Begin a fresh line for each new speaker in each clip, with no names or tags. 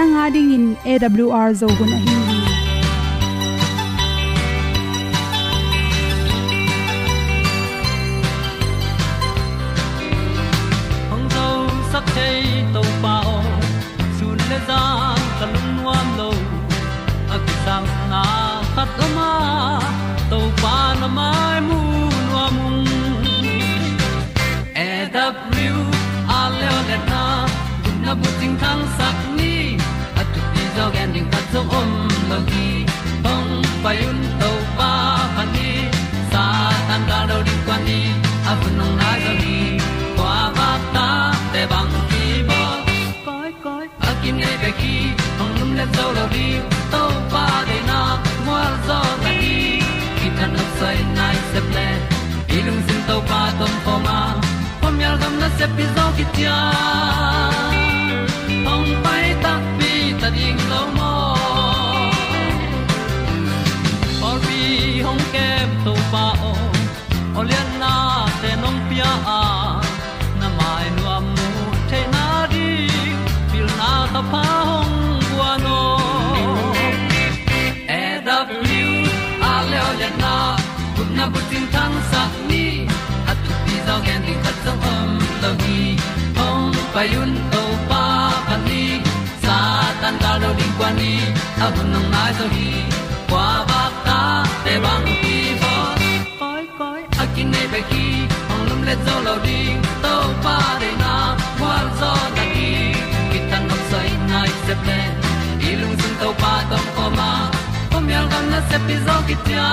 nanga dingin awr zo gun a hi
zo lo di to pa de na mo zo ta di ki kan nok sai nai se ple i lung sin to pa tom ko ma. Pom yal gam na se pi zo ki tia sang tin ni at tu pi zo gen di khat zo om lo gi hong pa yun to pa pa ni sa tan da lo ding kwan ni. A bu nang mai zo hi kwa ba ta te bang ki bo koi koi a kin nei be ki ong lum le zo lo ding to pa de na. Kwa zo ta ki ki tan nok sai nai se pe ilung sun to pa tom ko ma. Ko mi al gan na se pi zo ki tia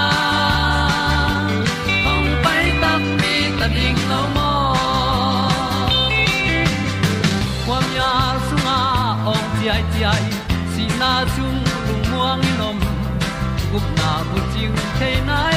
bu chiu the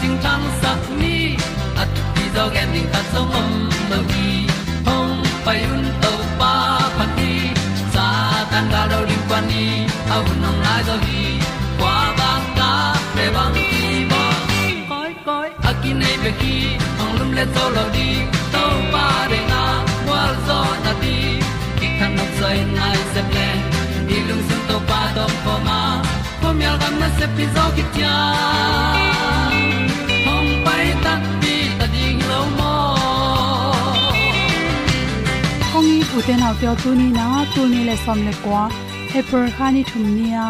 ting tang sat ni at ti zo gen ding ta som mom lo gi hong pai un to pa pa ti sa tan ga do ri pa ni au nong lai do gi kwa ba ta pe bang ti bo koi koi a ki nei be ki hong lum le to lo di to pa de na wa zo na ti ki kan nok sai nai se ple ni lung sun to pa do pa ma. Po mi al gam na se pi zo ki ti
kong i u te nau te tu ni na tu ni le som le kwa paper khani thum nia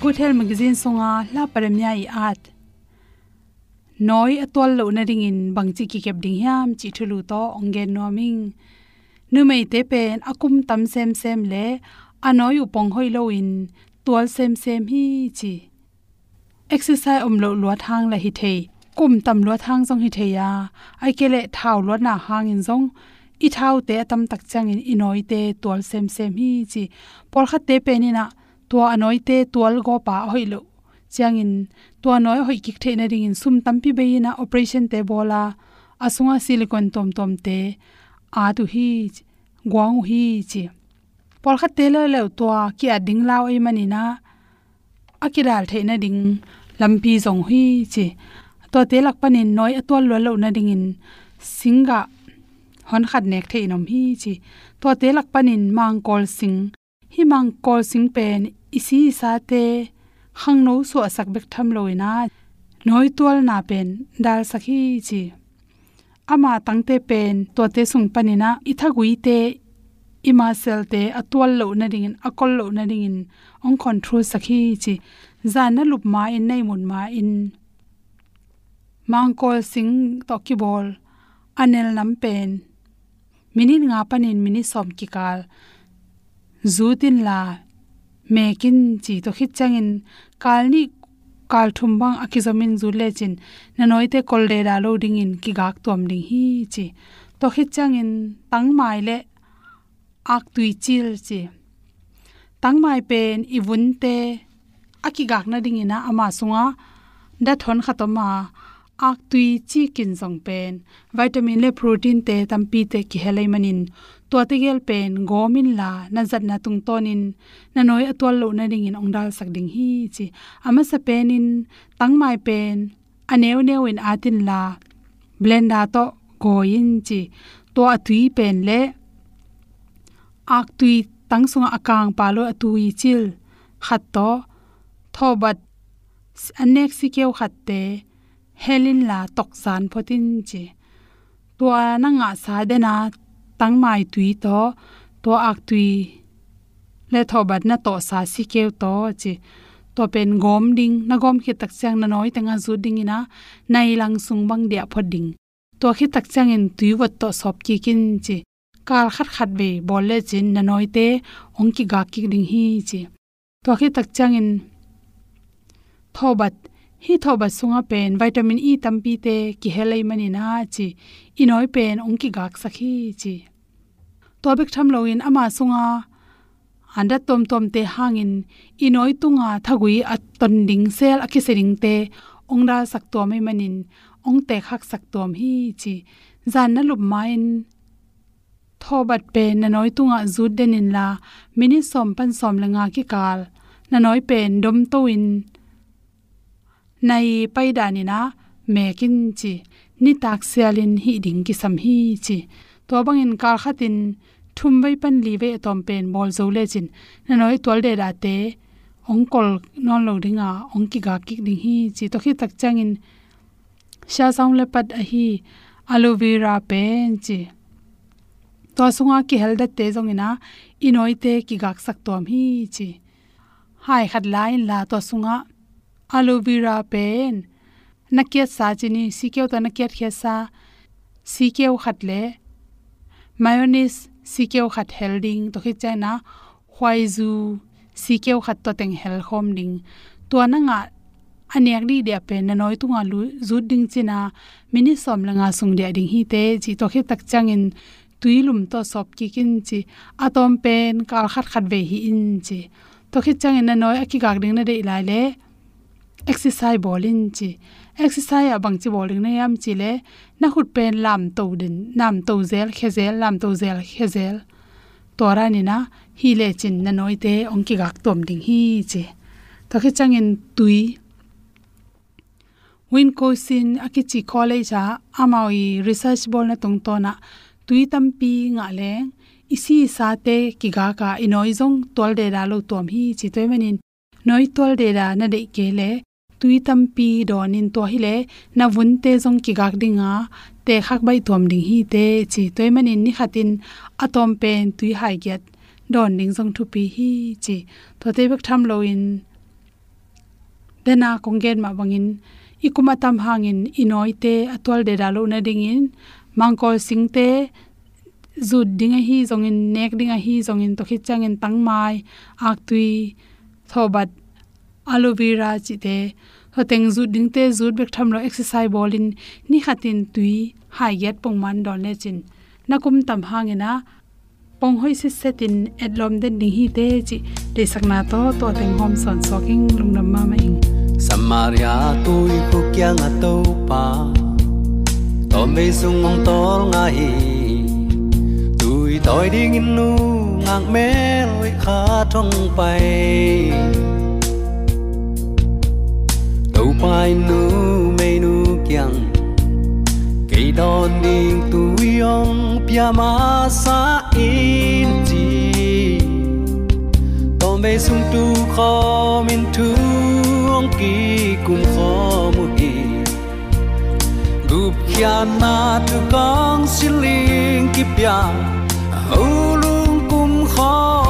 good health magazine songa la paramya i at noi atol lo na ring in bangchi ki kep ding hiam chi thulu to ongen noming nu mei te pen akum tam sem sem le anoi upong hoi lo in tual sem sem hi chi exercise om lo lo thang la hi thei kum tam lo thang jong hi thei ya ai ke le thau lo na hang in jong i thau te tam tak chang in, inoi te tual sem sem hi chi. Por kha te pe ni na to anoi te tual go pa hoi lo. Chang in to noi hoi kik the na ring in sum tam pi be na operation te bola, asunga silicon tom tom te, a tu hi gwang hi chi. Por kha te le le to ki a ding lao ai mani na akiral the na ding lampi zong hi chi. To te lak panin noi atwal lo lo na ding in singa ฮอนขัดเนกเทอินอมฮีจีตัวเตลักปนินมังกอลสิงฮีมังกอลสิงเป็นอิซีซาเตขังโนสวสักเบกทำลอยนาน้อยตัวนาเป็นดาลสักฮีจีอามาตั้งเตเป็นตัวเตสุงปนินะอิทากุยเตอิมาเซลเตอตัวโลนาดิงินอักลโลนาดิงินองคอนโทรสักฮีจีจานนลุบมาอินในมุนมาอินมังกอลสิงตอกิบอลอเนลน้ำเป็น minin nga panin mini som ki kal zutin la, mekin chi to khit changin kalni kal thum bang akizamin zu le chin. Na noite kol de da loading in ki gak tom ding hi chi. To khit changin tang mai le, ak tui chil chi. Tang mai pen i vun te aki gak na ding ina ama sunga. Da thon khatoma ak tui chi kin jong pen. Vitamin le protein te tampi te ki helai manin. To te gel pen, gomin la, na zat na tung tonin. Na noi atwal lo na ding in ongdal sak ding hi chi. Ama sa penin, tang mai pen, aneu neu in atin la, blenda to goin chi. To atui pen le, ak tui tang sunga akang palo atui chil. Khat to, thobat anek sikeu khatte helin la tok san photin che tua na nga sa de na tang mai tui to to ak tui le thobat na to sa sikeu to che to pen gom ding, na gom khi tak chang na noi tanga zu ding ina, nai lang sung bang dia phoding to khi tak chang in tui wat to sop ki kin che kal khat khat be bol le chin na noi te, ong ki ga ki ding hi che to khi tak chang in thobat hi thoba sunga pen vitamin e tampi te ki helai mani na chi. Inoi pen ongki gak sakhi chi. Tobek tham loin ama sunga. Anda tom tom te hangin. Inoi tunga thagui at ton ding sel akisering te ongra sakto mai e manin. Ong te khak sak tom hi chi. Zan na lup main. Thobat pe na noi tunga zut denin la. Mini som pan som langa ki kal. Na noi pen dom to in nai pai dani na mekin chi, ni tak sialin hi ding ki sam hi chi. To bangin kar khatin thum bai pan li ve tom pen bol zo le chin. Na noi tol de da te, ong kol non lo ringa ong ki ga ki ding hi chi. To khi tak changin sha saung le pat a hi aloe vera pen chi. To sunga ki hel da te zong ina inoi te ki gak sak tom hi chi. Hai khat lain la to sunga aloe vera pen nakiat sa chini sikeu ta nakiat khe sa sikeu khatle mayonnaise sikeu khat helding to khi chana hwaizu sikeu khat to teng hel khom ding to na nga anek di de pen na noi tunga lu zu ding china mini som langa sung de ding hi te chi to khi tak changin tuilum to sop ki kin chi atom pen kal khat khat ve hi in chi to khi changin na noi aki gak ding na de lai le exercise bolin chi. Exercise abang chi bowling na yam chi le, na khut pen lam to din, nam to zel, khezel, lam to zel, khezel. Tora ni na, hi le chin na noi te, ong ki gak tom ding hi che to khe changin tui. Win ko sin akichi college a amawi research bol na tung to na, tui tampi nga le. Isi sa te ki ga ka inoi jong tol de da lo tom hi chi. Toy manin, noi tol de da na de ke le tui tampi donin to hi le na vun te jong ki gak dinga te khak bai tom ding hi te chi toy manin ni khatin atom pen tui hai get don ding jong thu pi hi chi to te bek tham lo in. Dena kongen ma bangin. Ikuma tam hangin inoi te atwal de dalo na ding in. Mangkol sing te zut dinga hi zongin nek dinga hi zongin to khit changin tangmai ak tui thobat aloe vera chi te, ho teng zu ding te zu bek tham lo exercise bolin ni khatin tui, hai yet pong man dol le chin. Na kum tam hangena pong hoi se setin adlom den ding hi te chi de sakna to to teng hom son soking lungnam ma ma ing.
Samaria tôi ko kya nga to pa to me sung mong to nga hi tui toi ding in nu ngang me loi kha thong pai tàu pai nu mê nu kiang cây đòn ding tu yong pia ma sa in chi. Tom bê sung tu kho min tu ong ki cùng kho mu hi gup kya na tu kong siling ki pia hầu lung cùng kho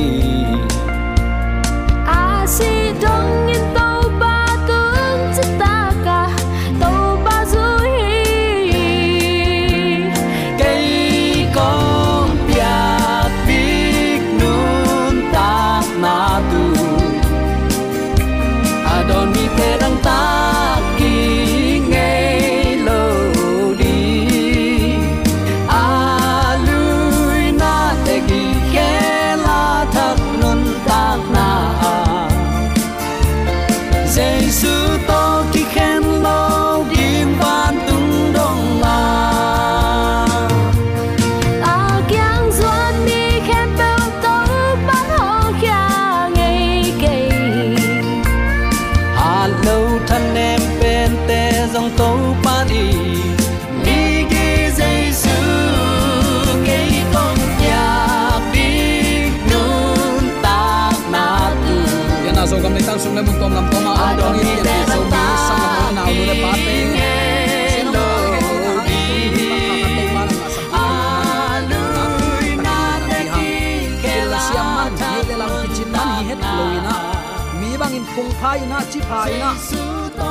phung phai na chi phai na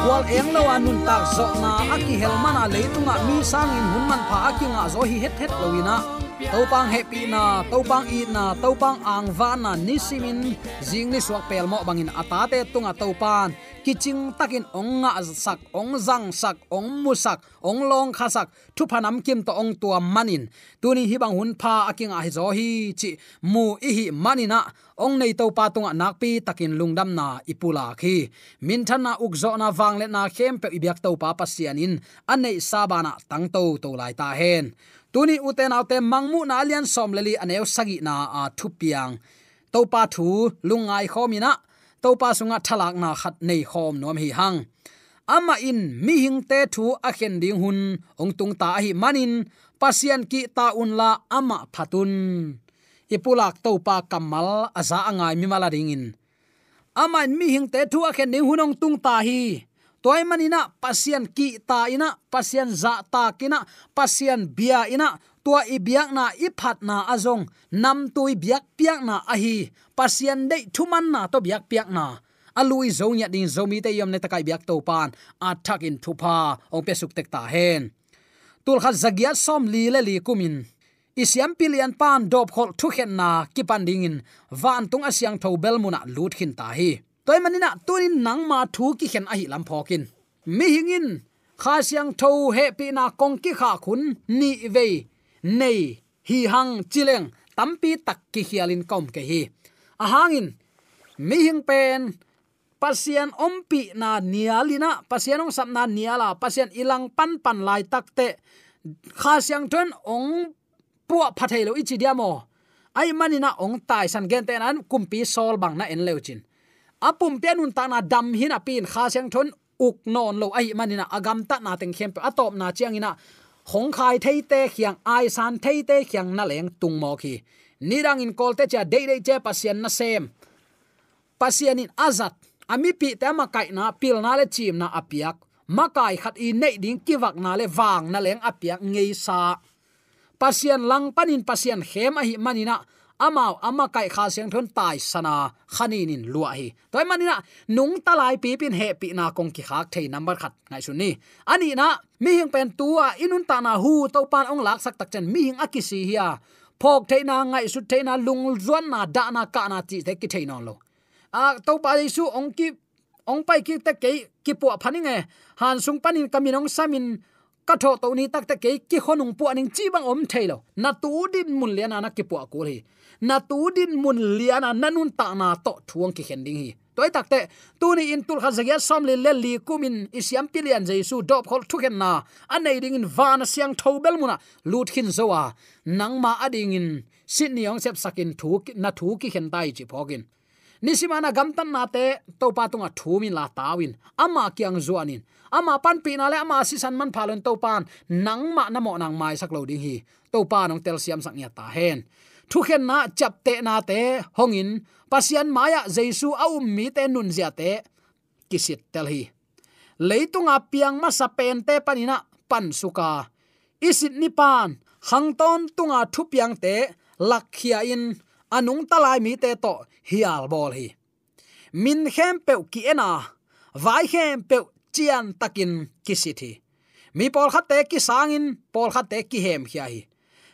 wal eng lo anun tak zo na aki helmana leitunga mi sang in hun man pha aki nga zo hi het het loina topang happy na topang i na topang angwa na nisimin jing ni suak pel mo bangin atate tunga topan kiching takin ong nga sak, ong zang sak, ong musak ong long khasak thu phanam kim to ong tua manin. Tuni hi bang hun pha aking a hi zo hi chi, mu i hi manina, ong nei to pa tunga nakpi takin lungdam na ipula khi. Min thana na ukzo na wang le na khem pe ibyak to pa pasianin anei sabana tang to to lai ta hen. Tuni uten autte mangmu na alian som leli aneu sagi na a thupiang to pa thu lungai khomina to pa sunga thalak na khat nei khom nom hi hang. Ama in mi hing te thu a khen ding hun, ong tung ta hi manin pasian ki ta un la ama phatun ipulak to pa kamal aza angai mi mala ring in. Ama in mi hing te thu a khen ding hun ong tung ta hi. Toy manina pasian ki ta ina pasian za ta kina pasian bia ina tua i biak na i phat na azong. Nam tui biak piak na a hi pasian dei thuman na to biak piak na. Alui zo nya ding zo mi te yom ne takai biak to pan. A thak in thupa ong pe suk tek ta hen. Tul khat zagiat som li le li kumin. Isiam pilian pan dop khol thu khen na ki pan ding in. Van tung asyang tho bel muna lut khin ta hi. Toy manina tunin nang ma thu ki khen a hi lam phokin mi hingin kha siang tho he pi na kong ki kha khun ni ve nei, hi hang chileng, tampi tak ki hialin kom ke hi. A hangin mi hing pen pasian ompi na nialina pasian ong sapna niala pasian ilang pan pan lai takte kha siang ton ong puwa phathelo ichi diamo ai manina ong tai san gen te nan, kumpi sol bang na en leuchin apum pianun ta na dam hin pin kha siang ton uk non lo, ai manina agam ta na teng khem pe, atop na chiang ina hong khai thei te khiang, ai san thei te khiang na leng tung mo khi. Nirang in kol te cha dei dei che pasien na sem. Pasien in azat, ami pi te ma kai na, pil na le chim na apiak. Makai khat i nei ding kiwak na le wang na leng apiak ngei sa. Pasien lang panin, pasien hem a hi manina amao, ama kai kha siang thon tai sana khanin in lua hi. Toy manina nung talai pi pin he pi na kong ki khak thei number khat, ngai su ni. Ani na, mi hing pen tua inun ta na hu, to pan ong lak sak tak chen mi hing akisi hiya phok thei na, ngai su thei na, lung zon na, da na, ka na ti te ki thei non lo. A, to pa su ong ki, ong pai ki te ke ki po phani nge. Han sung panin kaminong samin ka tho to ni tak ta ke ki khonung pu aning chi bang om thailo. Na tu din mun liana na ki pu ko hi. Na tu din mun liana nanun ta na to thuang ki khending hi. Toy tak te, tu ni in tul khazagya som le le li kumin isyam pilian jesu dop khol thuken na. Anei ding in van siang thobel muna. Lut khin zowa. Nangma ading in sydney ong sep sakin thu na thu ki khen tai chi phogin nisimana gamtan na te to patunga thumin la tawin. Ama kyang zuanin. Ama pan pina le, ama si san man phalon to pan nang ma na mo nang mai sak lo ding hi. To pa nong tel siam sak nya ta hen. Thu khen na chap te na te, hongin. Pasian maya jesu au um mi te nun zia te, kisit tel hi. Leitunga piang ma sapen te panina, pan suka. Isit ni pan. Hangton tunga thupiang te lakhia in anung talai mi te to hial bol hi. Min khem pe ki ena, vai khem pe chian takin kisiti mi pol khat ki sangin, pol khat ki hem hi. Hi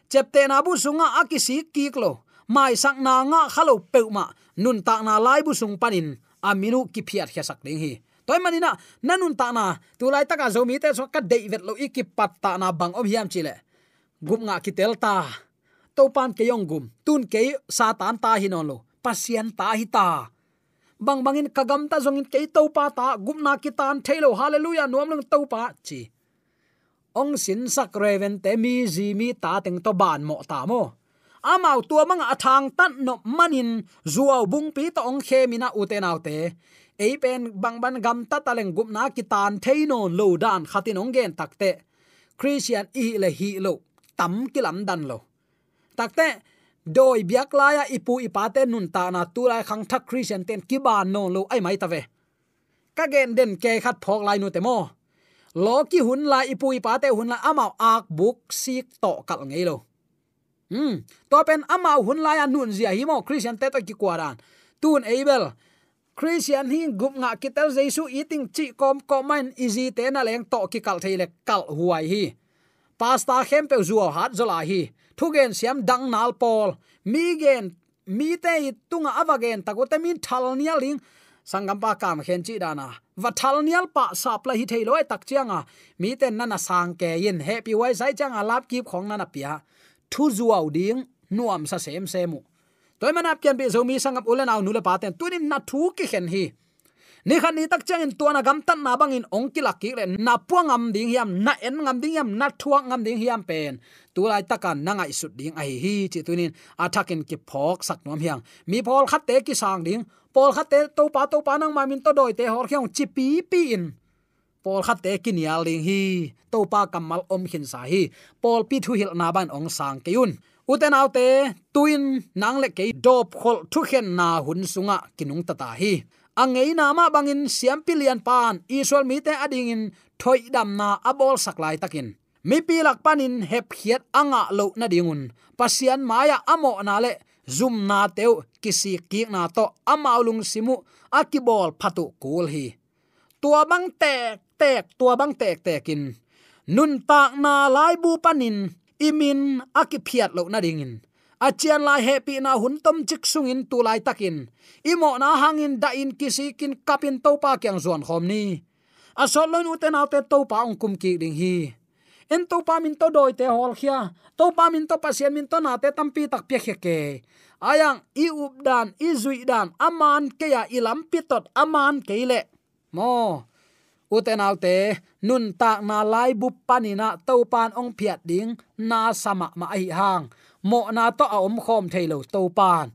chepte na bu sunga akisi kiklo mai sak na nga khalo pe ma, nun ta na lai bu sung panin aminu ki phiat khia sak ding hi. Toy manina nanun ta na, tu lai taka zomi te so ka dei vet lo ikipat ta na bang om hiam chile. Gup nga ki tel ta to pan ke yong gum, tun ke satan ta hinon lo pasian ta hi ta. Bang bangin kagam ta zongin ke to pa ta, gum na ki tan thailo hallelujah, nuam lang to pa chi. Ong sin sak reven te mi ji mi ta teng to ban mo ta mo. Amau tua manga athang tan no manin zuaw bung pi to ong khe mina uten autte ei pen bang ban gam ta taleng gup na ki theino lo dan khatin ong gen takte christian i le hi lo, tam kilam dan lo takte, doi biak laya ipu ipate nun ta na tu lai khang thak christian ten ki ban no lo ai mai ta ve. Ka gen den ke khat phok lai nu te mo. Lo ki hun la ipu ipate hun la amao ak buk sik to kal ngei lo. Hmm to pen amao hun la ya nun zia hi mo christian te to ki kwaran tun abel, christian hi gup nga kitel jesu eating chi kom komen easy te na leng to ki kal theile kal huai hi. Pasta khem pe zuo hat zola hi thugen siam dang nal pol mi gen, mi te tunga avagen takote min thal nia ling sangam pa kam khen chi dana. Va thal nial pa sap la hi thei loi tak chianga mi ten nana sang ke yin, happy wai sai changa lap kip khong nana pia. Thu zuaw ding, nuam sa sem semu. Toy manap kian bi zo mi sangap ulen aw nule paten tunin na thu ki khen hi ni khan ni tak chang in tuana gam tan na bang in ong ki lak ki le na puang am ding hiam, na en ngam ding hiam, na thuang ngam ding hiam pen. Tu lai taka na ngai sut ding ai hi chi tunin athakin ki phok sak nom hiang. Mi phol khat te ki sang ding. Pol khat te to pa to pa nang ma min to doi te hor khyang chi pi pi in. Pol khat te ki nial ding hi. To pa kamal om khin sa hi. Pol pi thu hil na ban ong sang ke yun. Uten autte tuin nang le ke dop khol thu khen na hun sunga kinung ta ta hi angei na ma bangin siam pilian pan isual mi te ading in thoi dam na abol saklai takin. Mi pilak panin hep hiat anga lo na dingun pasian maya amo na le, zum na teu kisi ki na to amaulung simu akibol phatu kul hi. Tua bang tek tek, tua bang tek, tekin. Nun tak na lai bu panin imin akiphiat lo na dingin achian lai happy na hun tom chik sungin tu lai takin. Imo na hangin da in kisi kin kapin to pa kyang zon khom ni. Asol lon uten autte to pa ong kum ki ding hi. En to pa min to doi te hol khia to pa min to pasien min to na te tampi tak pye khe ke. Ayang, i up dan, i zui dan aman ke ya ilam pitot aman ke le. Mo, uten autte nun tak na lai bu panina to pan ong phiat ding, na sama ma ai hang mo na to a om khom thailo to pan.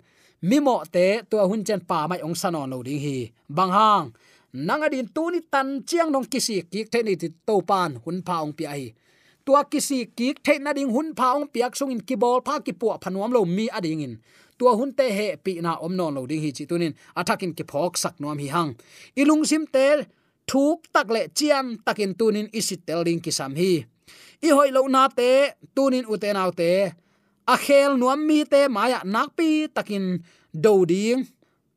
Mi mo te to hun chen pa mai ong sanon lo ding hi. Bang hang. Nang adin tu ni tan chiang nong kisi kik the ni ti to pan hun pa ong pi ai tua kisi kik the na ding hun pa ong piak sung in ki bol pha ki pu phanuam lo mi ading in. Tua hun te he pi na om non lo ding hi chi tunin athakin ki phok sak nuam hi hang. Ilung sim tel thuk tak le chiam takin tunin isi tel ding ki sam hi. I hoi lo na te tunin uten autte a khel nuam mi te maya nakpi takin do ding,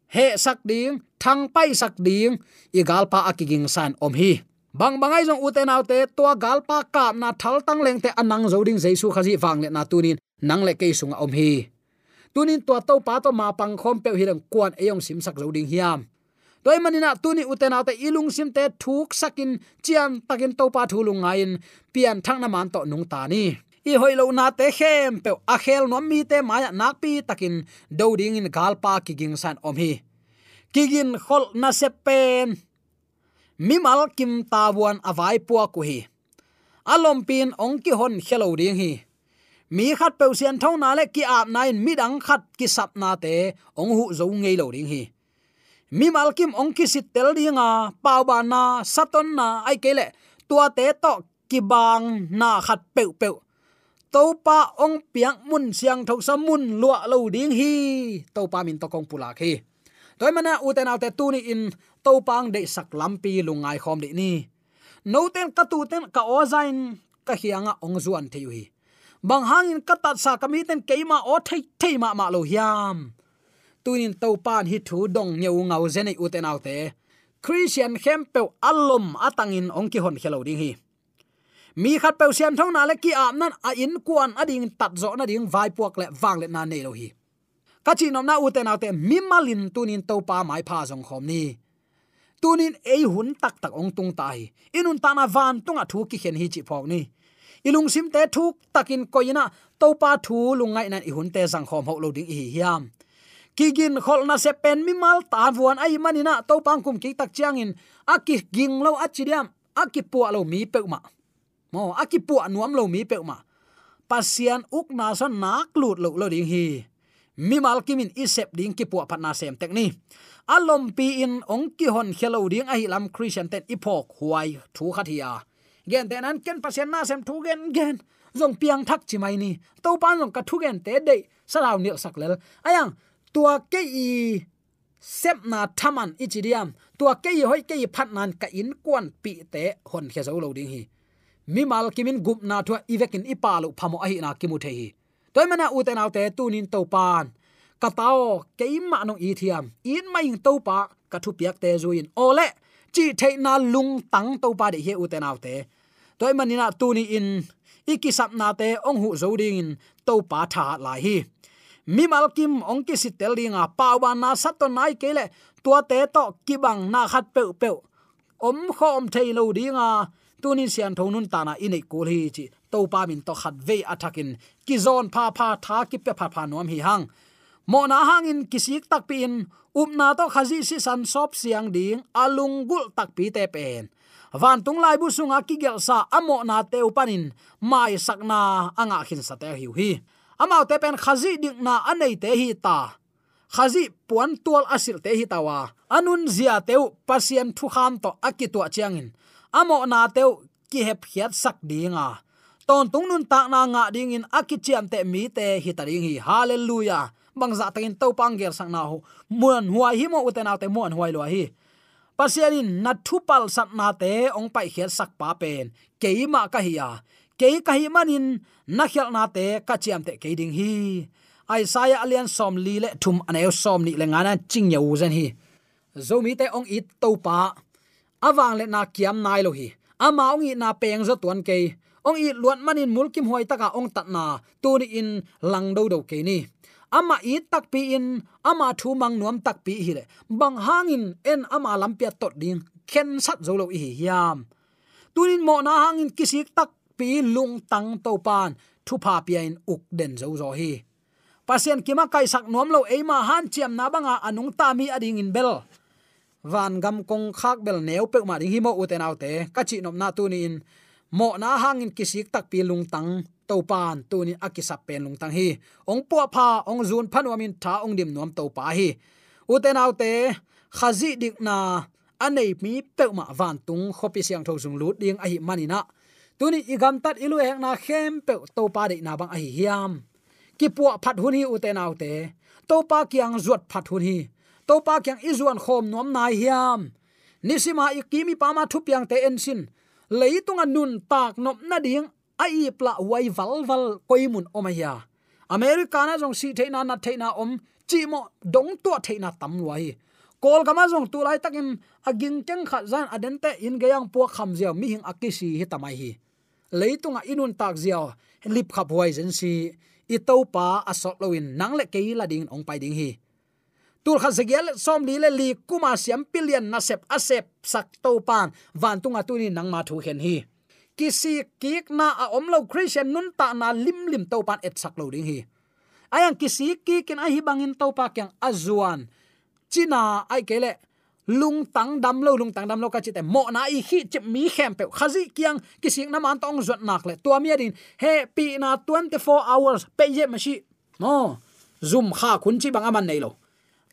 he sak ding, thang pai sak ding, i galpa akiging san om hi. Bang bangai jong uten autte to galpa ka na thal tang leng te anang zoding jaisu khazi wang le na tunin nang le ke sunga om hi. Tunin to to pa to ma pang khom pe hirang kwan eyong sim sak zoding hiam. Toy manina tuni uten autte ilung sim te thuk sakin chiam takin to pa thulung ngain, pian thang na man to nung ta ni i hoilo na te khem pe a khel no mi te maya nak pi takin do ding in galpa ki ging san om hi. Kigin khol na se pen. Mi mal kim tawon avai puwa ku hi. Alom pin ong ki hon hello ding hi. Mi khat pe sian thau na le ki ap nain mi dang khat ki sap na te ong hu zo ngei lo ding hi. Mi mal kim ong ki sit tel dinga pau ba na, saton na, ai kele tua te to ki bang na khat pe pe topa ong piang mun siang thok sa mun lua lo ding hi. Topa min to kong pula khi. Toy mana uten autte tu ni in topang de sak lampi lungai khom de ni. No ten ka tu ten ka ozain ka hianga ong zuan thei hi. Bang hangin ka tat sa kami ten keima o thei thei ma ma lo hiam. Tunin to pan hi thu dong nyeu ngau zen uten autte christian khempe alom atangin ong ki hon khelo ding hi mi khat pe sian thong na le ki am nan a in kuan ading tat zo na ding vai puak le wang le na ne lo hi. Ka chi nom na u te na te mi malin tunin to pa mai pha jong khom ni. Tunin ei hun tak tak ong tung tai inun ta na van tunga thu ki khen hi chi phok ni. Ilung sim te thuk takin koina to pa thu lungai nan i hun te jang khom ho lo ding hi hiam. Kigin kholna se pen mi mal ta vuan ai manina to pang kum ki tak chiang in. Aki ging lo achidiam aki pu lo mi pe ma mo akipua anuam lo mi pe ma pasian uk na sa nak lut lo lo ding hi mi mal kimin isep ding ki pu phat na sem tek ni. Alom pi in ong ki hon hello ding a hi lam christian ten ipok huai thu khathia à. gen ten an ken pasian na sem thu gen gen zong piang thak chi mai ni. To pan zong ka thu gen te de sarau nil sak lel ayang tua ke i sep na thaman ichidiam tua ke i hoi ke i phat nan ka in kwan pi te hon khe zo lo ding hi mi mal kimin gup na thua ivekin ipalu phamo ahi na kimu the hi. Toy mana uten autte tunin to pan. Ka katao keima no i thiam. In mai to pa, ka thu piak te zuin ole, chi the na lung tang to pa de he uten autte toy manina tuni in ikisap na te ong hu zo ding in, to pa tha la hi. Mi mal kim ong ki si tel dinga pawa na sat to nai ke le, tua te to kibang na khat pe pe om khom thei lo dinga tunin sian thonun tana inei kul hi chi to pa min to khat ve athakin. Ki zon pha pha tha ki pe pha pha nom hi hang. Mo na hangin kisik tak pin up na to khazi si san sop siang ding alung gul tak pi te pen. Van tung lai bu sunga ki gel sa amo na te upanin mai sakna anga khin sa te hiu hi. Amao te pen khazi dik na anei te hi ta. Khazi puan tual asil te hi tawa. Anun zia teu pasien thu kham to akitwa chiangin amo na teu ki hep hiat sak dinga ton tung nun ta na nga ding in akichiam te mi te hi ta hi. Hallelujah. Bang za takin to pang ger sang na ho. Muan huai hi mo uten te muan huai lo hi. Pasianin na thupal sat na te ong pai hiat sak pa pen. Keima ka hiya ke ka hi manin na khial na te ka chiam te ke ding hi. Isaiah alian som li le thum aneu som ni le ngana ching yau zan hi. Zomi te ong it to pa awang le na kiam nai lo hi. Ama ong i na peng zo tuan ke ong i luan manin mulkim hoi taka ong tat na. Tu ni in lang do do ke ni. Ama i tak pi in, ama thu mang nuam tak pi hi le. Bang hangin en ama lampia tot ding. Khen sat zo lo hi hiam. Tunin mo na hangin kisik tak pi lung tang to pan. Thu pa pian uk den zo zo hi. Pasien kima kai sak nuam lo eima han chiam na banga anung ta mi ading in bel van gam kong khak bel neu pe ma ding hi mo uten autte ka chi nom na tu ni in. Mo na hangin kisik tak pi lung tang. To pan tu ni akisap pen lung tang hi. Ong pu pha, ong zun phan wa min tha ong dim nom to pa hi uten autte khazi dik na anei mi pe ma van tung khopi siang tho zung lut ding a hi manina tuni igam tat ilu hek na khem pe to pa de na bang a hi hiam. Ki pu phat hun hi uten autte to pa kyang zuat phat hun hi to pa kyang izuan khom nom nai hiam. Nisima ikimi pa ma thu piang te ensin. Leitung nun tak nop na ding ai pla wai val val koimun omaya america na jong si theina na theina om, chi mo dong to theina tam wai kol kama jong tu lai takin aging keng kha zan adente in gayang pu kham zia mi hing akisi hi tamai hi. Leitunga inun tak zia lip khap wai zen si, i pa asot lowin nang le ke la ding ong pai ding hi tur kha zegial, som li le li kuma siam pillion na sep asep sak to pan van tunga tuni nang ma thu hen hi. Kisi kik na a om lo christian nun ta na lim lim to pan et sak lo ding hi. Ayang kisi ki ken a hi bangin to pa kyang azuan china, ai kele lung tang dam lo, lung tang dam lo ka chite mo na i hi chi mi khem pe. Khazi kyang kisi na man tong zot nak le. Tua mi din, he, pi na 24 hours, pe ye ma shi. No. Zoom kha kun chi bang aman nei lo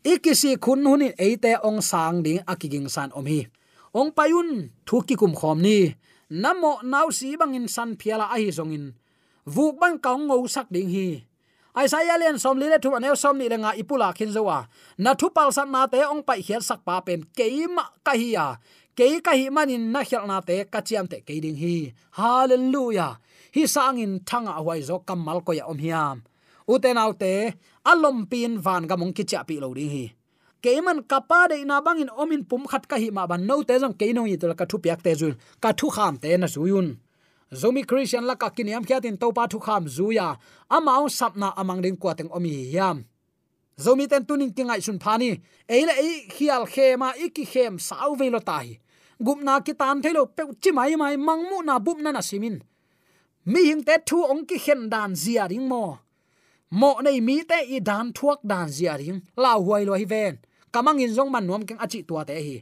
ikisi khun hunin eite ong sang ding akiging san om hi ong payun thuki kum khom ni. Namo nau si bangin san phiala a hi zongin. Vuk bang kaung ngou sak ding hi. Ai sai ya len som li le thu anel som ni lenga ipula khin zowa. Na thu pal san na te ong pai hiat sak pa pen keima ka hi ya. Ke ka hi manin na khel na te ka chiam te ke ding hi. Hallelujah. Hi sangin thanga huai zo kamal ko ya om hiam uten autte alom pin van ga mong ki cha pi lo ding hi. Keiman kapa de na bangin omin pum khat ka hi ma ban no te jong keino yi to ka thu piak te zul ka thu kham te na zuyun zomi christian la ka kiniam khia tin to pa thu kham zuya amao sapna amang ding kwa teng omi yam. Zomi ten tuning kingai sun phani eile ei khial khema iki khem sau velo tai gumna ki tan thelo pe chi mai mai mangmu na bup na na simin. Mi hing te thu ong ki khen dan zia ring mo mo nei mi te i dan thuak dan zia ring. La huai lo hi ven. Kamang in jong man nuam keng achi tua te hi.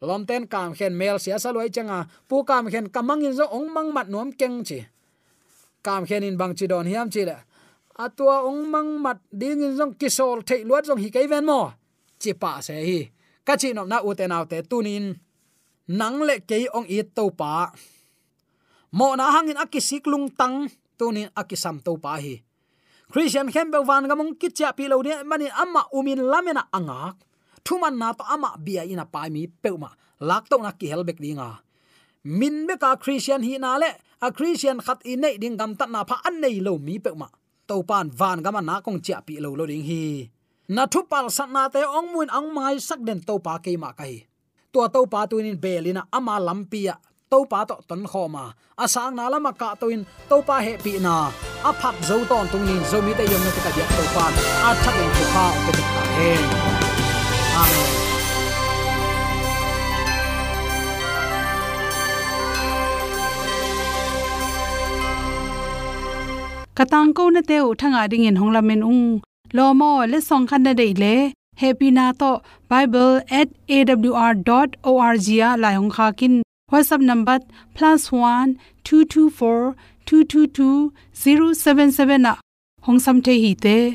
Lom ten kam khen mel sia sa loi changa. Pu kam khen kamang in zo ong mang mat nuam keng chi. Kam khen in bang chi don hiam chi le. Atua ong mang mat ding in jong kisol thei luat jong hi kai ven mo. Chi pa se hi. Ka chi nom na u te nau te tunin nang le ke ong i to pa. Mo na hangin akisik lung tang. Tunin akisam to pa hi christian khem be wan ga mong kitcha pi lo ne mani amma umin lamena anga. Thuman na to ama bia ina pai mi peuma. Lak to na ki helbek dinga. Min be ka christian hi na le, a christian khat i nei ding gam tat na pha an nei lo mi peuma. To pan van ga ma na kong cha pi lo lo ding hi. Na thu pal sat na te ong mun ang mai sak den to pa ke ma kai. To to pa tuin belina ama lampia to pa to ton khoma asang na lama ka to in to pa he pi na. A phak zo ton tung nin zo mi te yom na te ka dia to pa a thak in thu pa pe te ka he amen.
Katang ko na te u thanga ding in hongla men ung. Lo mo le song khan na dei le. Happy na to bible@awr.org ya la hong kha kin whatsapp number +1 224 222 077 na hong sam the hi te